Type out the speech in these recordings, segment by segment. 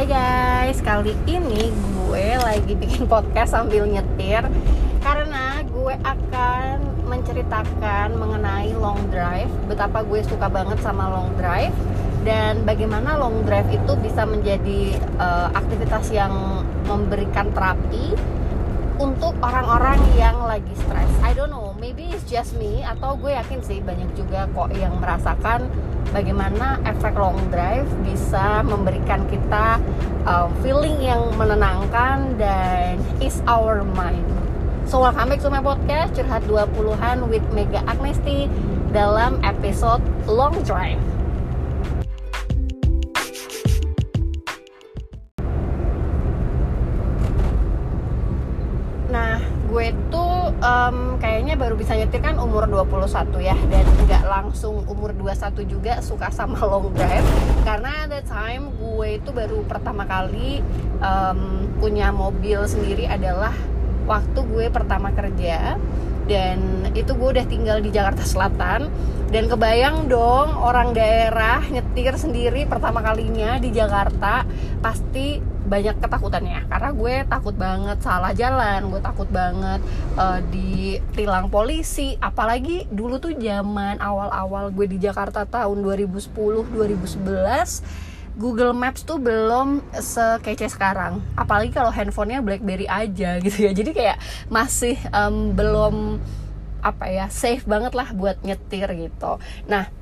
Hai guys, kali ini gue lagi bikin podcast sambil nyetir Karena gue akan menceritakan mengenai long drive Betapa gue suka banget sama long drive Dan bagaimana long drive itu bisa menjadi uh, aktivitas yang memberikan terapi Untuk orang-orang yang lagi stres. I don't know, maybe it's just me Atau gue yakin sih banyak juga kok yang merasakan bagaimana efek long drive bisa memberikan kita uh, feeling yang menenangkan dan is our mind. So welcome back to my podcast Curhat 20-an with Mega Agnesti dalam episode Long Drive. Nah, gue um, kayaknya baru bisa nyetir kan umur 21 ya dan nggak langsung umur 21 juga suka sama long drive. Karena at the time gue itu baru pertama kali um, punya mobil sendiri adalah waktu gue pertama kerja dan itu gue udah tinggal di Jakarta Selatan. Dan kebayang dong orang daerah nyetir sendiri pertama kalinya di Jakarta pasti banyak ketakutannya. Karena gue takut banget salah jalan gue takut banget uh, ditilang polisi. Apalagi dulu tuh zaman awal-awal gue di Jakarta tahun 2010 2011 Google Maps tuh belum sekece sekarang. Apalagi kalau handphonenya BlackBerry aja gitu ya. Jadi kayak masih um, belum apa ya safe banget lah buat nyetir gitu. Nah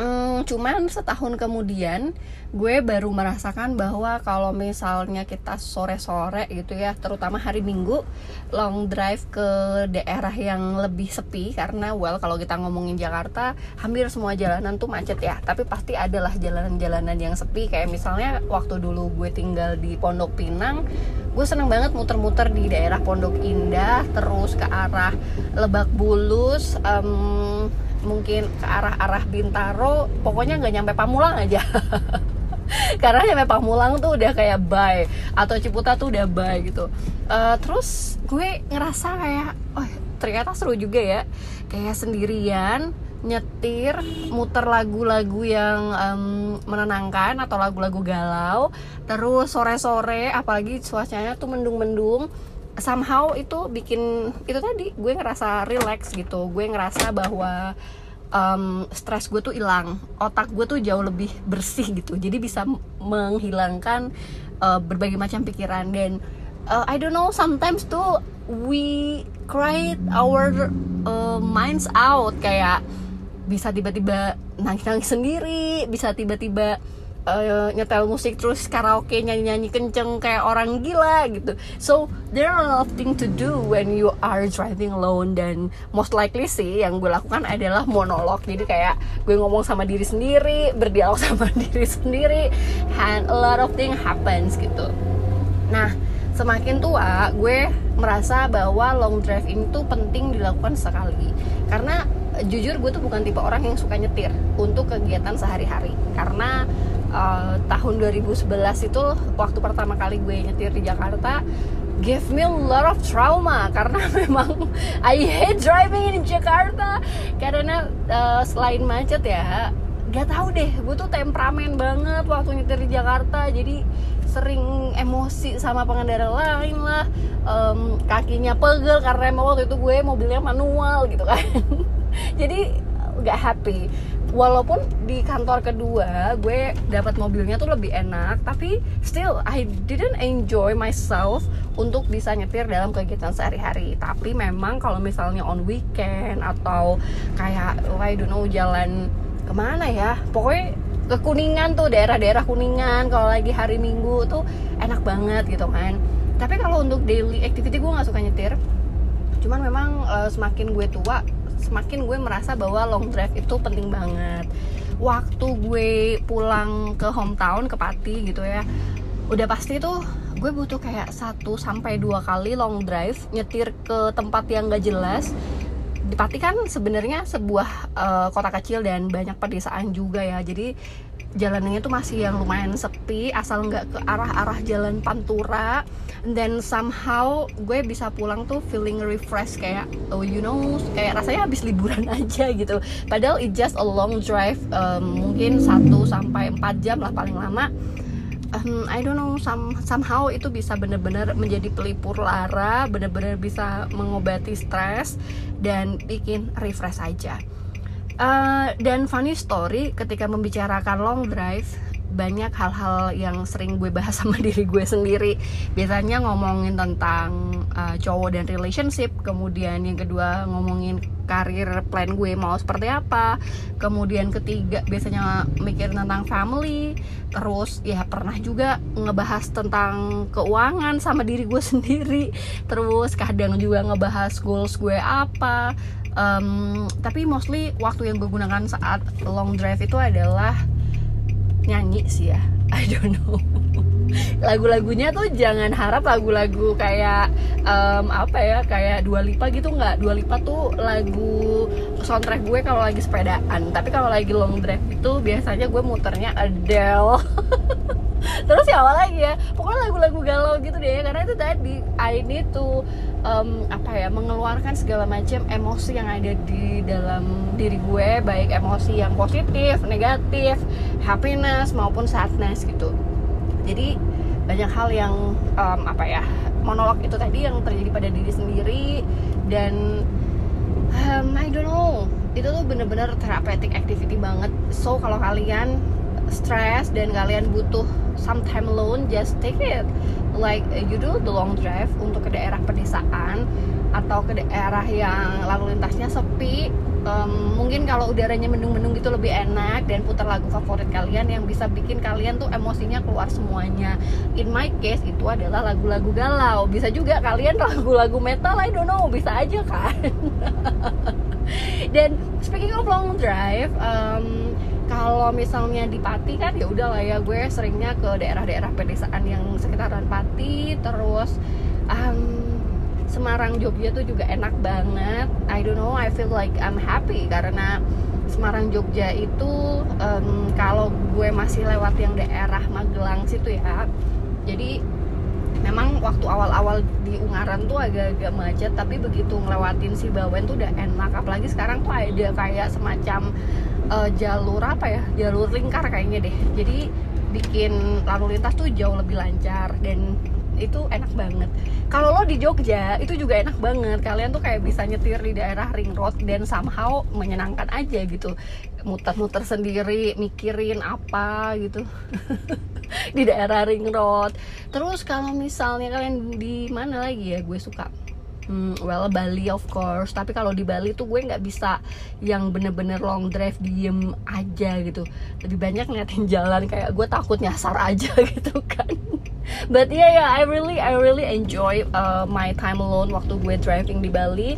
Hmm, cuman setahun kemudian gue baru merasakan bahwa kalau misalnya kita sore-sore gitu ya, terutama hari Minggu, long drive ke daerah yang lebih sepi karena well kalau kita ngomongin Jakarta, hampir semua jalanan tuh macet ya. Tapi pasti adalah jalanan-jalanan yang sepi kayak misalnya waktu dulu gue tinggal di Pondok Pinang, gue seneng banget muter-muter di daerah Pondok Indah, terus ke arah Lebak Bulus. Um, mungkin ke arah-arah Bintaro pokoknya nggak nyampe Pamulang aja. Karena nyampe Pamulang tuh udah kayak bye atau Ciputa tuh udah bye gitu. Uh, terus gue ngerasa kayak oh ternyata seru juga ya. Kayak sendirian nyetir muter lagu-lagu yang um, menenangkan atau lagu-lagu galau terus sore-sore apalagi cuacanya tuh mendung-mendung somehow itu bikin itu tadi gue ngerasa relax gitu. Gue ngerasa bahwa um, stres gue tuh hilang. Otak gue tuh jauh lebih bersih gitu. Jadi bisa menghilangkan uh, berbagai macam pikiran. Dan uh, I don't know sometimes tuh we cry our uh, minds out. Kayak bisa tiba-tiba nangis-nangis sendiri bisa tiba-tiba uh, nyetel musik terus karaoke nyanyi-nyanyi kenceng kayak orang gila gitu. So there are a lot of things to do when you are driving alone dan most likely sih yang gue lakukan adalah monolog. Jadi kayak gue ngomong sama diri sendiri berdialog sama diri sendiri and a lot of things happens gitu. Nah semakin tua gue merasa bahwa long drive ini tuh penting dilakukan sekali. Karena jujur gue tuh bukan tipe orang yang suka nyetir untuk kegiatan sehari-hari. Karena uh, tahun 2011 itu waktu pertama kali gue nyetir di Jakarta give me a lot of trauma. Karena memang I hate driving in Jakarta. Karena uh, selain macet ya gak tahu deh. Gue tuh temperamen banget waktu nyetir di Jakarta. Jadi sering emosi sama pengendara lain lah. Um, kakinya pegel karena emang waktu itu gue mobilnya manual gitu kan. Jadi gak happy walaupun di kantor kedua gue dapat mobilnya tuh lebih enak tapi still I didn't enjoy myself untuk bisa nyetir dalam kegiatan sehari-hari. Tapi memang kalau misalnya on weekend atau kayak oh, I don't know jalan ke mana ya pokoknya ke Kuningan tuh daerah-daerah Kuningan kalau lagi hari Minggu tuh enak banget gitu kan. Tapi kalau untuk daily activity gue nggak suka nyetir. Cuman memang uh, semakin gue tua semakin gue merasa bahwa long drive itu penting banget. Waktu gue pulang ke hometown ke Pati gitu ya udah pasti tuh gue butuh kayak satu sampai dua kali long drive nyetir ke tempat yang gak jelas. Di Pati kan sebenarnya sebuah uh, kota kecil dan banyak pedesaan juga ya. Jadi jalanannya tuh masih yang lumayan sepi asal nggak ke arah-arah jalan Pantura. Dan somehow gue bisa pulang tuh feeling refresh kayak oh you know kayak rasanya habis liburan aja gitu. Padahal it just a long drive um, mungkin 1 sampai 4 jam lah paling lama. Um, I don't know some, somehow itu bisa bener-bener menjadi pelipur lara bener-bener bisa mengobati stres dan bikin refresh aja uh, dan funny story ketika membicarakan long drive banyak hal-hal yang sering gue bahas sama diri gue sendiri. Biasanya ngomongin tentang uh, cowok dan relationship kemudian yang kedua ngomongin karir plan gue mau seperti apa kemudian ketiga biasanya mikir tentang family terus ya pernah juga ngebahas tentang keuangan sama diri gue sendiri terus kadang juga ngebahas goals gue apa um, tapi mostly waktu yang gue gunakan saat long drive itu adalah nyanyi sih ya. I don't know. Lagu-lagunya tuh jangan harap lagu-lagu kayak um, apa ya kayak dua lipa gitu nggak. Dua lipa tuh lagu soundtrack gue kalau lagi sepedaan. Tapi kalau lagi long drive itu biasanya gue muternya Adele. Terus ya apa lagi ya? Pokoknya lagu-lagu galau gitu deh. Karena itu tadi I need to um, apa ya mengeluarkan segala macam emosi yang ada di dalam diri gue baik emosi yang positif negatif happiness maupun sadness gitu. Jadi banyak hal yang um, apa ya monolog itu tadi yang terjadi pada diri sendiri dan um, I don't know. Itu tuh bener-bener therapeutic activity banget. So kalau kalian stress dan kalian butuh some time alone just take it. Like you do the long drive untuk ke daerah pedesaan atau ke daerah yang lalu lintasnya sepi. Um, mungkin kalau udaranya mendung-mendung gitu lebih enak dan putar lagu favorit kalian yang bisa bikin kalian tuh emosinya keluar semuanya. In my case itu adalah lagu-lagu galau. Bisa juga kalian lagu-lagu metal I don't know. Bisa aja kan? Dan speaking of long drive um, kalau misalnya di Pati kan ya udah lah ya gue seringnya ke daerah-daerah pedesaan yang sekitaran Pati terus um, Semarang Jogja tuh juga enak banget. I don't know I feel like I'm happy karena Semarang Jogja itu um, kalau gue masih lewat yang daerah Magelang situ ya jadi memang waktu awal-awal di Ungaran tuh agak-agak macet tapi begitu ngelewatin si Bawen tuh udah enak. Apalagi sekarang tuh ada kayak semacam uh, jalur apa ya jalur lingkar kayaknya deh jadi bikin lalu lintas tuh jauh lebih lancar dan itu enak banget. Kalau lo di Jogja itu juga enak banget. Kalian tuh kayak bisa nyetir di daerah ring road dan somehow menyenangkan aja gitu. Muter-muter sendiri, mikirin apa gitu di daerah ring road. Terus kalau misalnya kalian di mana lagi ya, gue suka Hmm, well Bali of course. Tapi kalau di Bali tuh gue nggak bisa yang bener-bener long drive diem aja gitu. Lebih banyak ngeliatin jalan kayak gue takut nyasar aja gitu kan. But yeah yeah I really I really enjoy uh, my time alone waktu gue driving di Bali.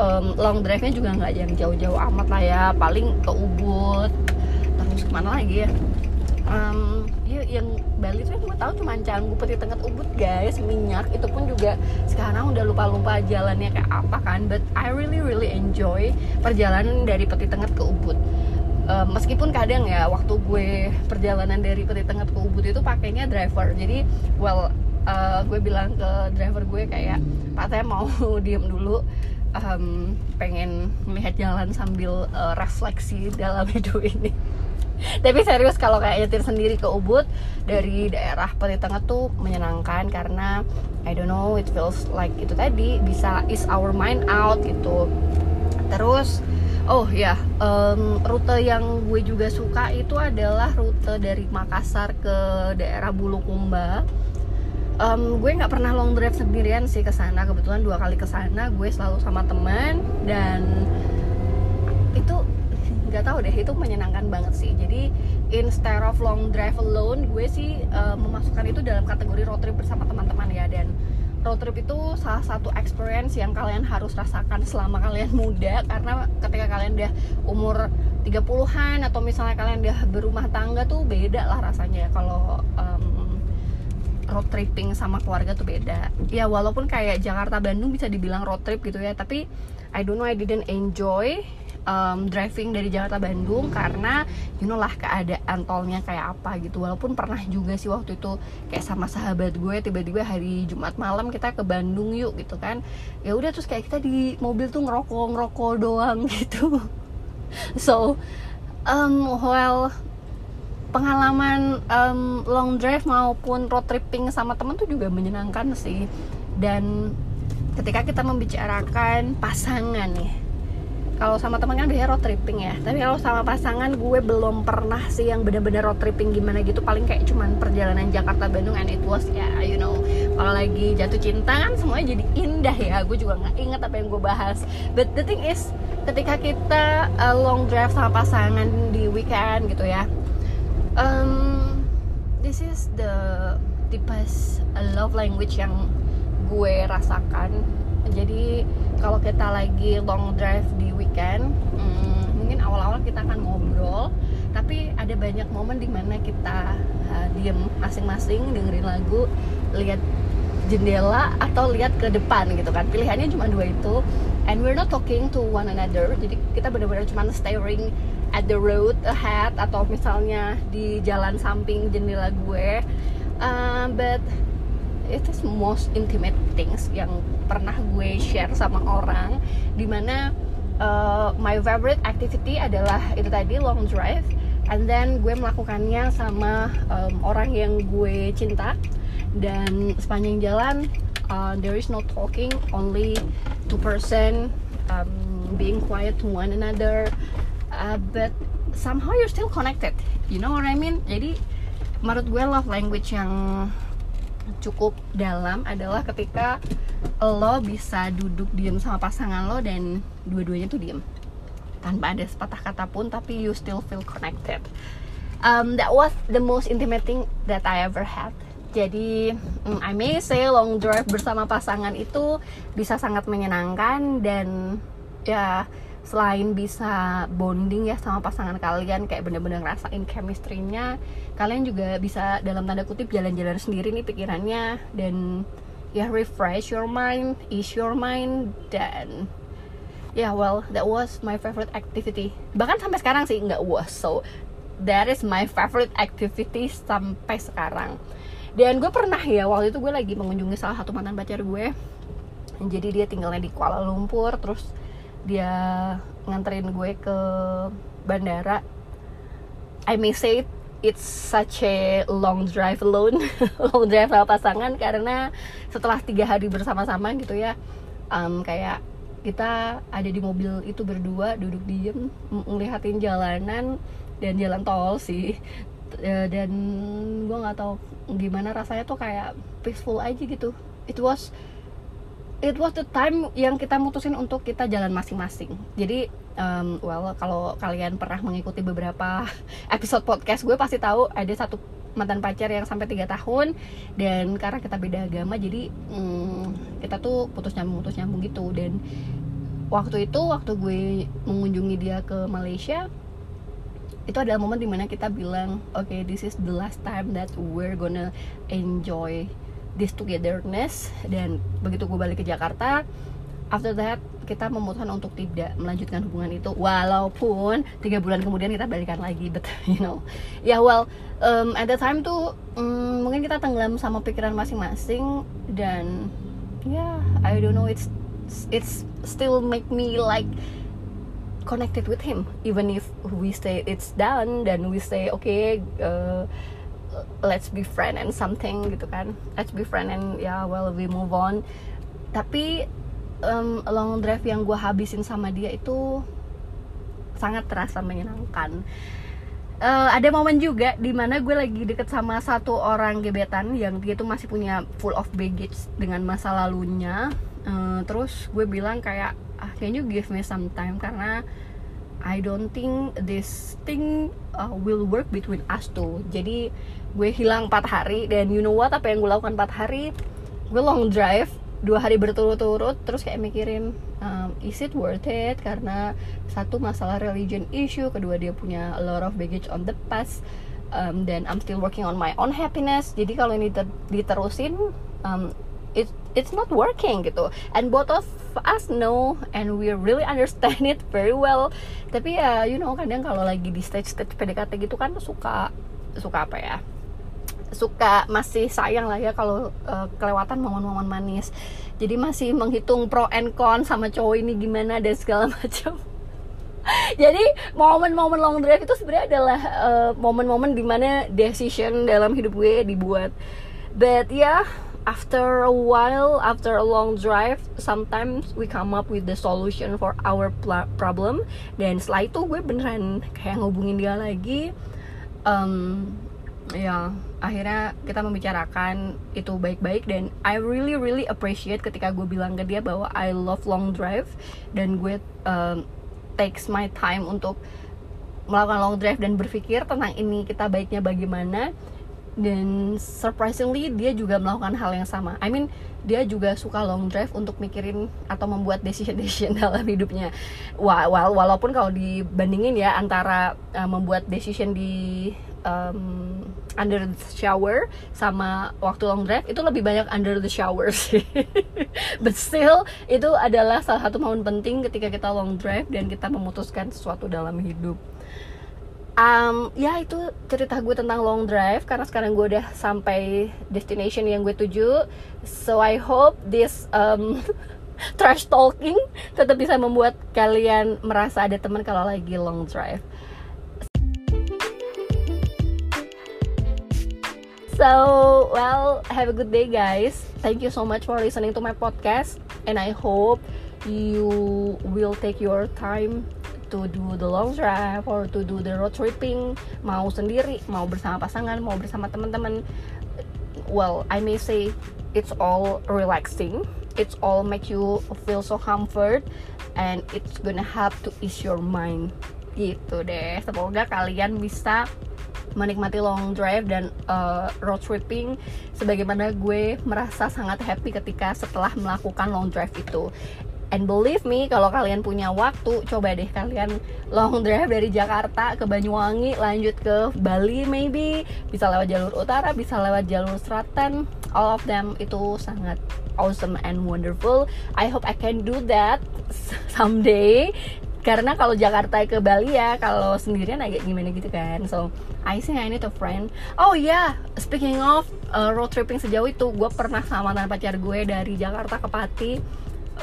Um, long drive-nya juga nggak yang jauh-jauh amat lah ya. Paling ke Ubud. Terus ke mana lagi ya? Um, ya yang Bali tuh yang gue tahu cuma Canggu Peti Tengah Ubud guys. Minyak itu pun juga sekarang udah lupa-lupa jalannya kayak apa kan but I really really enjoy perjalanan dari Peti Tengah ke Ubud. Uh, meskipun kadang ya waktu gue perjalanan dari Peti Tengah ke Ubud itu pakainya driver. Jadi well uh, gue bilang ke driver gue kayak Pak saya mau diem dulu. Um, pengen melihat jalan sambil uh, refleksi dalam hidup ini tapi serius kalau kayak nyetir sendiri ke Ubud dari daerah Peti Tengah tuh menyenangkan karena I don't know it feels like itu tadi bisa is our mind out gitu. Terus oh ya yeah, um, rute yang gue juga suka itu adalah rute dari Makassar ke daerah Bulukumba. Um, gue nggak pernah long drive sendirian sih ke sana. Kebetulan dua kali ke sana gue selalu sama teman dan itu nggak tahu deh itu menyenangkan banget sih. Jadi instead of long drive alone gue sih uh, memasukkan itu dalam kategori road trip bersama teman-teman ya dan. Road trip itu salah satu experience yang kalian harus rasakan selama kalian muda karena ketika kalian udah umur 30-an atau misalnya kalian udah berumah tangga tuh beda lah rasanya. Ya kalau um, road tripping sama keluarga tuh beda. Ya walaupun kayak Jakarta Bandung bisa dibilang road trip gitu ya tapi I don't know I didn't enjoy um, driving dari Jakarta Bandung karena you know lah keadaan tolnya kayak apa gitu. Walaupun pernah juga sih waktu itu kayak sama sahabat gue tiba-tiba hari Jumat malam kita ke Bandung yuk gitu kan. Ya udah terus kayak kita di mobil tuh ngerokok ngerokok doang gitu. So um, well pengalaman um, long drive maupun road tripping sama temen tuh juga menyenangkan sih. Dan ketika kita membicarakan pasangan nih kalau sama teman kan biasanya road tripping ya. Tapi kalau sama pasangan gue belum pernah sih yang bener-bener road tripping gimana gitu. Paling kayak cuman perjalanan Jakarta Bandung and it was ya you know. Kalau lagi jatuh cinta kan semuanya jadi indah ya. Gue juga nggak inget apa yang gue bahas. But the thing is ketika kita uh, long drive sama pasangan di weekend gitu ya um, this is the deepest love language yang gue rasakan jadi kalau kita lagi long drive di weekend hmm, mungkin awal-awal kita akan ngobrol tapi ada banyak momen di mana kita uh, diem masing-masing dengerin lagu lihat jendela atau lihat ke depan gitu kan. Pilihannya cuma dua itu. And we're not talking to one another. Jadi kita benar-benar cuma staring at the road ahead atau misalnya di jalan samping jendela gue. Uh, but it is most intimate things yang pernah gue share sama orang di mana uh, my favorite activity adalah itu tadi long drive and then gue melakukannya sama um, orang yang gue cinta dan sepanjang jalan uh, there is no talking only two person um, being quiet to one another uh, but somehow you're still connected you know what I mean? Jadi menurut gue love language yang cukup dalam adalah ketika lo bisa duduk diem sama pasangan lo dan dua-duanya tuh diem. Tanpa ada sepatah kata pun tapi you still feel connected. Um, that was the most intimate thing that I ever had. Jadi mm, I may say long drive bersama pasangan itu bisa sangat menyenangkan dan ya selain bisa bonding ya sama pasangan kalian kayak bener-bener ngerasain chemistry-nya kalian juga bisa dalam tanda kutip jalan-jalan sendiri nih pikirannya. Dan ya refresh your mind ease your mind dan ya yeah, well that was my favorite activity. Bahkan sampai sekarang sih nggak was. So that is my favorite activity sampai sekarang. Dan gue pernah ya waktu itu gue lagi mengunjungi salah satu mantan pacar gue. Jadi dia tinggalnya di Kuala Lumpur terus dia nganterin gue ke bandara I may say it's such a long drive alone long drive sama pasangan karena setelah tiga hari bersama-sama gitu ya um, kayak kita ada di mobil itu berdua duduk diem ngelihatin jalanan dan jalan tol sih. E, dan gue nggak tahu gimana rasanya tuh kayak peaceful aja gitu. It was it was the time yang kita mutusin untuk kita jalan masing-masing. Jadi um, well kalau kalian pernah mengikuti beberapa episode podcast gue pasti tahu ada satu mantan pacar yang sampai tiga tahun dan karena kita beda agama jadi um, kita tuh putus nyambung putus nyambung gitu. Dan waktu itu waktu gue mengunjungi dia ke Malaysia itu adalah momen di mana kita bilang oke okay, this is the last time that we're gonna enjoy this togetherness dan begitu gue balik ke Jakarta after that kita memutuskan untuk tidak melanjutkan hubungan itu walaupun tiga bulan kemudian kita balikan lagi but you know. Ya yeah, well um, at the time tuh um, mungkin kita tenggelam sama pikiran masing-masing dan ya yeah, I don't know it's it's still make me like connected with him even if we say it's done dan we say okay uh, let's be friend and something gitu kan. Let's be friend and ya yeah, well we move on. Tapi um, long drive yang gue habisin sama dia itu sangat terasa menyenangkan. Uh, ada momen juga di mana gue lagi deket sama satu orang gebetan yang dia tuh masih punya full of baggage dengan masa lalunya. Uh, terus gue bilang kayak ah, can you give me some time? Karena I don't think this thing uh, will work between us two. Jadi gue hilang 4 hari dan you know what apa yang gue lakukan 4 hari? Gue long drive dua hari berturut-turut terus kayak mikirin um, is it worth it? Karena satu masalah religion issue kedua dia punya a lot of baggage on the past um, dan I'm still working on my own happiness. Jadi kalau ini ter diterusin um, it it's not working gitu. And both of us know and we really understand it very well. Tapi ya you know kadang kalau lagi di stage stage PDKT gitu kan suka suka apa ya? Suka masih sayang lah ya kalau uh, kelewatan momen-momen manis. Jadi masih menghitung pro and con sama cowok ini gimana dan segala macam. Jadi momen-momen long drive itu sebenarnya adalah uh, momen-momen di mana decision dalam hidup gue dibuat. But yeah after a while after a long drive sometimes we come up with the solution for our problem. Dan setelah itu gue beneran kayak ngubungin dia lagi. Um, ya akhirnya kita membicarakan itu baik-baik dan I really really appreciate ketika gue bilang ke dia bahwa I love long drive dan gue um, takes my time untuk melakukan long drive dan berpikir tentang ini kita baiknya bagaimana dan surprisingly dia juga melakukan hal yang sama. I mean dia juga suka long drive untuk mikirin atau membuat decision decision dalam hidupnya. Wah, walaupun kalau dibandingin ya antara uh, membuat decision di um, under the shower sama waktu long drive itu lebih banyak under the shower sih. But still itu adalah salah satu momen penting ketika kita long drive dan kita memutuskan sesuatu dalam hidup um, ya itu cerita gue tentang long drive karena sekarang gue udah sampai destination yang gue tuju so I hope this um, trash talking tetap bisa membuat kalian merasa ada teman kalau lagi long drive So, well, have a good day, guys. Thank you so much for listening to my podcast, and I hope you will take your time to do the long drive or to do the road tripping mau sendiri mau bersama pasangan mau bersama teman-teman. Well I may say it's all relaxing. It's all make you feel so comfort and it's gonna help to ease your mind. Gitu deh. Semoga kalian bisa menikmati long drive dan uh, road tripping sebagaimana gue merasa sangat happy ketika setelah melakukan long drive itu And believe me, kalau kalian punya waktu, coba deh kalian long drive dari Jakarta ke Banyuwangi, lanjut ke Bali maybe, bisa lewat jalur utara, bisa lewat jalur selatan. All of them itu sangat awesome and wonderful. I hope I can do that someday. Karena kalau Jakarta ke Bali ya, kalau sendirian agak gimana gitu kan. So, I think I need a friend. Oh ya, yeah. speaking of uh, road tripping sejauh itu, gue pernah sama pacar gue dari Jakarta ke Pati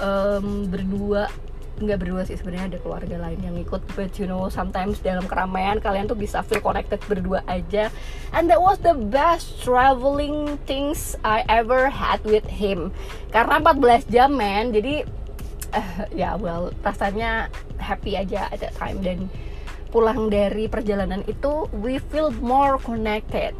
um, berdua nggak berdua sih sebenarnya ada keluarga lain yang ikut. But you know sometimes dalam keramaian kalian tuh bisa feel connected berdua aja. And that was the best traveling things I ever had with him. Karena 14 jam man. Jadi uh, ya yeah, well rasanya happy aja at that time. Dan pulang dari perjalanan itu we feel more connected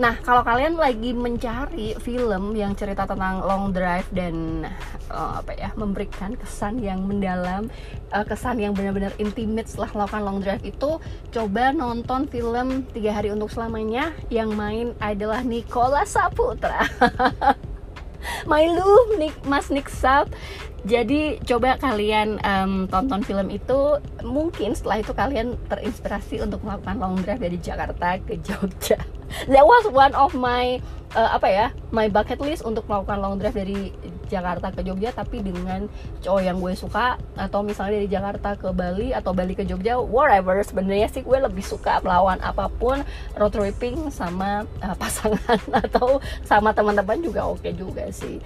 Nah, kalau kalian lagi mencari film yang cerita tentang long drive dan uh, apa ya, memberikan kesan yang mendalam, uh, kesan yang benar-benar intimate setelah melakukan long drive itu, coba nonton film Tiga Hari Untuk Selamanya yang main adalah Nicola Saputra. My love, Nick, Mas Nick Sap jadi coba kalian um, tonton film itu mungkin setelah itu kalian terinspirasi untuk melakukan long drive dari Jakarta ke Jogja. That was one of my uh, apa ya my bucket list untuk melakukan long drive dari Jakarta ke Jogja tapi dengan cowok yang gue suka atau misalnya dari Jakarta ke Bali atau Bali ke Jogja whatever. Sebenarnya sih gue lebih suka melawan apa pun road tripping sama uh, pasangan atau sama teman-teman juga oke okay juga sih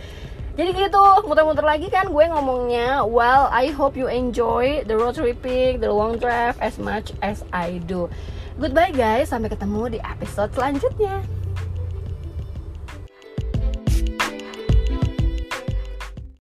jadi gitu muter-muter lagi kan gue ngomongnya well I hope you enjoy the road tripping the long drive as much as I do. Goodbye guys. Sampai ketemu di episode selanjutnya